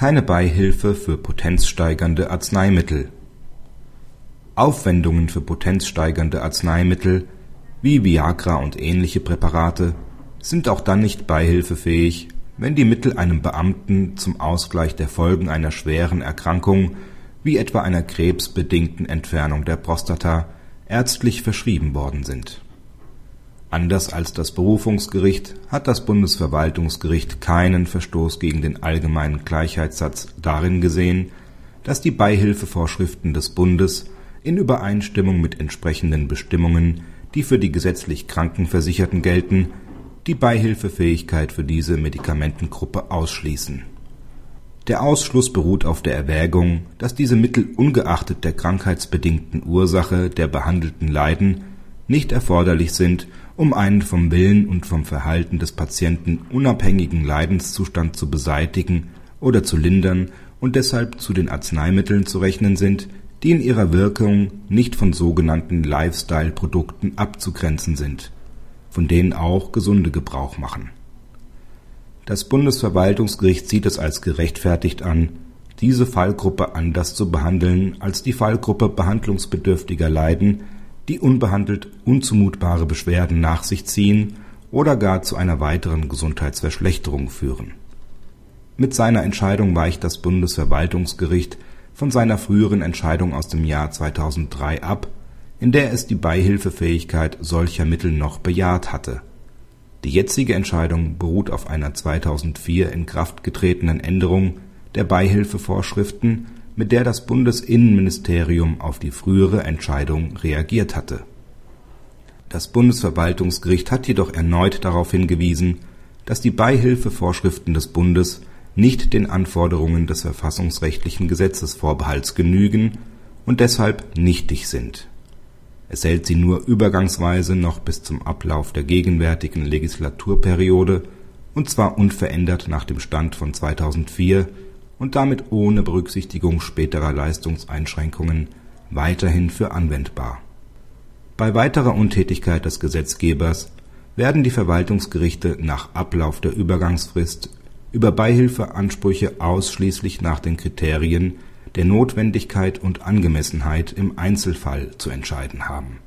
keine Beihilfe für potenzsteigernde Arzneimittel Aufwendungen für potenzsteigernde Arzneimittel wie Viagra und ähnliche Präparate sind auch dann nicht beihilfefähig, wenn die Mittel einem Beamten zum Ausgleich der Folgen einer schweren Erkrankung wie etwa einer krebsbedingten Entfernung der Prostata ärztlich verschrieben worden sind. Anders als das Berufungsgericht hat das Bundesverwaltungsgericht keinen Verstoß gegen den allgemeinen Gleichheitssatz darin gesehen, dass die Beihilfevorschriften des Bundes in Übereinstimmung mit entsprechenden Bestimmungen, die für die gesetzlich Krankenversicherten gelten, die Beihilfefähigkeit für diese Medikamentengruppe ausschließen. Der Ausschluss beruht auf der Erwägung, dass diese Mittel ungeachtet der krankheitsbedingten Ursache der behandelten Leiden nicht erforderlich sind, um einen vom Willen und vom Verhalten des Patienten unabhängigen Leidenszustand zu beseitigen oder zu lindern und deshalb zu den Arzneimitteln zu rechnen sind, die in ihrer Wirkung nicht von sogenannten Lifestyle-Produkten abzugrenzen sind, von denen auch Gesunde Gebrauch machen. Das Bundesverwaltungsgericht sieht es als gerechtfertigt an, diese Fallgruppe anders zu behandeln als die Fallgruppe behandlungsbedürftiger Leiden, die unbehandelt unzumutbare Beschwerden nach sich ziehen oder gar zu einer weiteren Gesundheitsverschlechterung führen. Mit seiner Entscheidung weicht das Bundesverwaltungsgericht von seiner früheren Entscheidung aus dem Jahr 2003 ab, in der es die Beihilfefähigkeit solcher Mittel noch bejaht hatte. Die jetzige Entscheidung beruht auf einer 2004 in Kraft getretenen Änderung der Beihilfevorschriften, mit der das Bundesinnenministerium auf die frühere Entscheidung reagiert hatte. Das Bundesverwaltungsgericht hat jedoch erneut darauf hingewiesen, dass die Beihilfevorschriften des Bundes nicht den Anforderungen des verfassungsrechtlichen Gesetzesvorbehalts genügen und deshalb nichtig sind. Es hält sie nur übergangsweise noch bis zum Ablauf der gegenwärtigen Legislaturperiode, und zwar unverändert nach dem Stand von 2004 und damit ohne Berücksichtigung späterer Leistungseinschränkungen, weiterhin für anwendbar. Bei weiterer Untätigkeit des Gesetzgebers werden die Verwaltungsgerichte nach Ablauf der Übergangsfrist über Beihilfeansprüche ausschließlich nach den Kriterien der Notwendigkeit und Angemessenheit im Einzelfall zu entscheiden haben